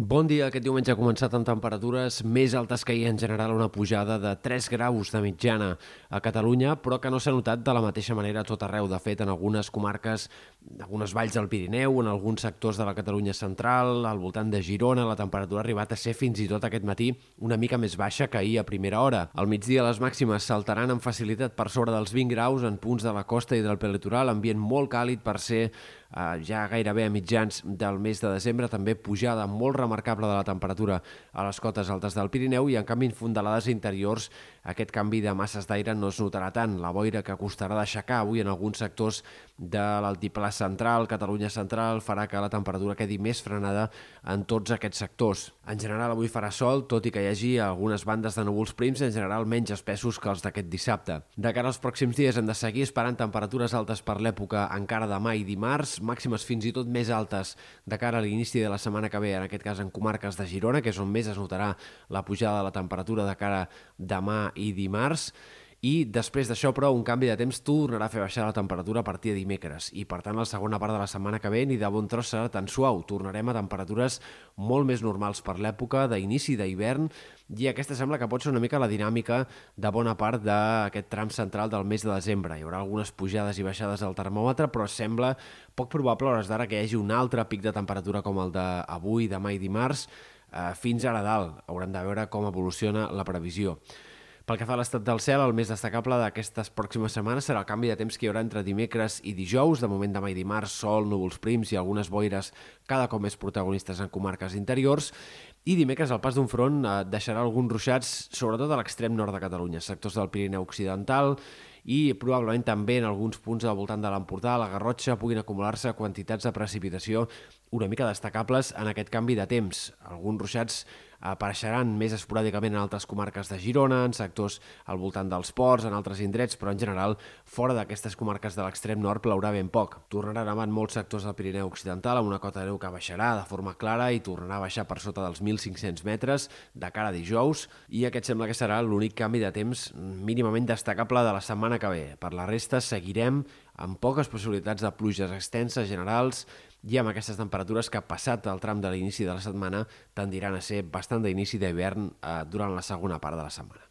Bon dia. Aquest diumenge ha començat amb temperatures més altes que ahir, en general una pujada de 3 graus de mitjana a Catalunya, però que no s'ha notat de la mateixa manera a tot arreu. De fet, en algunes comarques, en algunes valls del Pirineu, en alguns sectors de la Catalunya central, al voltant de Girona, la temperatura ha arribat a ser fins i tot aquest matí una mica més baixa que ahir a primera hora. Al migdia les màximes saltaran amb facilitat per sobre dels 20 graus en punts de la costa i del prelitoral, ambient molt càlid per ser eh, ja gairebé a mitjans del mes de desembre, també pujada molt remarcable de la temperatura a les cotes altes del Pirineu i en canvi en fondalades interiors aquest canvi de masses d'aire no es notarà tant. La boira que costarà d'aixecar avui en alguns sectors de l'altiplà central, Catalunya central, farà que la temperatura quedi més frenada en tots aquests sectors. En general avui farà sol, tot i que hi hagi algunes bandes de núvols prims, en general menys espessos que els d'aquest dissabte. De cara als pròxims dies hem de seguir esperant temperatures altes per l'època encara demà i dimarts, màximes fins i tot més altes de cara a l'inici de la setmana que ve, en aquest cas en comarques de Girona, que és on més es notarà la pujada de la temperatura de cara demà i dimarts, i després d'això, però, un canvi de temps tornarà a fer baixar la temperatura a partir de dimecres i, per tant, la segona part de la setmana que ve ni de bon tros serà tan suau. Tornarem a temperatures molt més normals per l'època d'inici d'hivern i aquesta sembla que pot ser una mica la dinàmica de bona part d'aquest tram central del mes de desembre. Hi haurà algunes pujades i baixades del termòmetre, però sembla poc probable a hores d'ara que hi hagi un altre pic de temperatura com el d'avui, demà i dimarts, eh, fins ara dalt. Haurem de veure com evoluciona la previsió. Pel que fa a l'estat del cel, el més destacable d'aquestes pròximes setmanes serà el canvi de temps que hi haurà entre dimecres i dijous. De moment demà i dimarts, sol, núvols prims i algunes boires cada cop més protagonistes en comarques interiors. I dimecres el pas d'un front eh, deixarà alguns ruixats, sobretot a l'extrem nord de Catalunya, sectors del Pirineu Occidental i probablement també en alguns punts al voltant de l'Empordà, la Garrotxa, puguin acumular-se quantitats de precipitació una mica destacables en aquest canvi de temps. Alguns ruixats apareixeran més esporàdicament en altres comarques de Girona, en sectors al voltant dels ports, en altres indrets, però en general fora d'aquestes comarques de l'extrem nord plourà ben poc. Tornarà a en molts sectors del Pirineu Occidental amb una cota de neu que baixarà de forma clara i tornarà a baixar per sota dels 1.500 metres de cara a dijous i aquest sembla que serà l'únic canvi de temps mínimament destacable de la setmana que ve. Per la resta seguirem amb poques possibilitats de pluges extenses generals i amb aquestes temperatures que, passat el tram de l'inici de la setmana, tendiran a ser bastant d'inici d'hivern eh, durant la segona part de la setmana.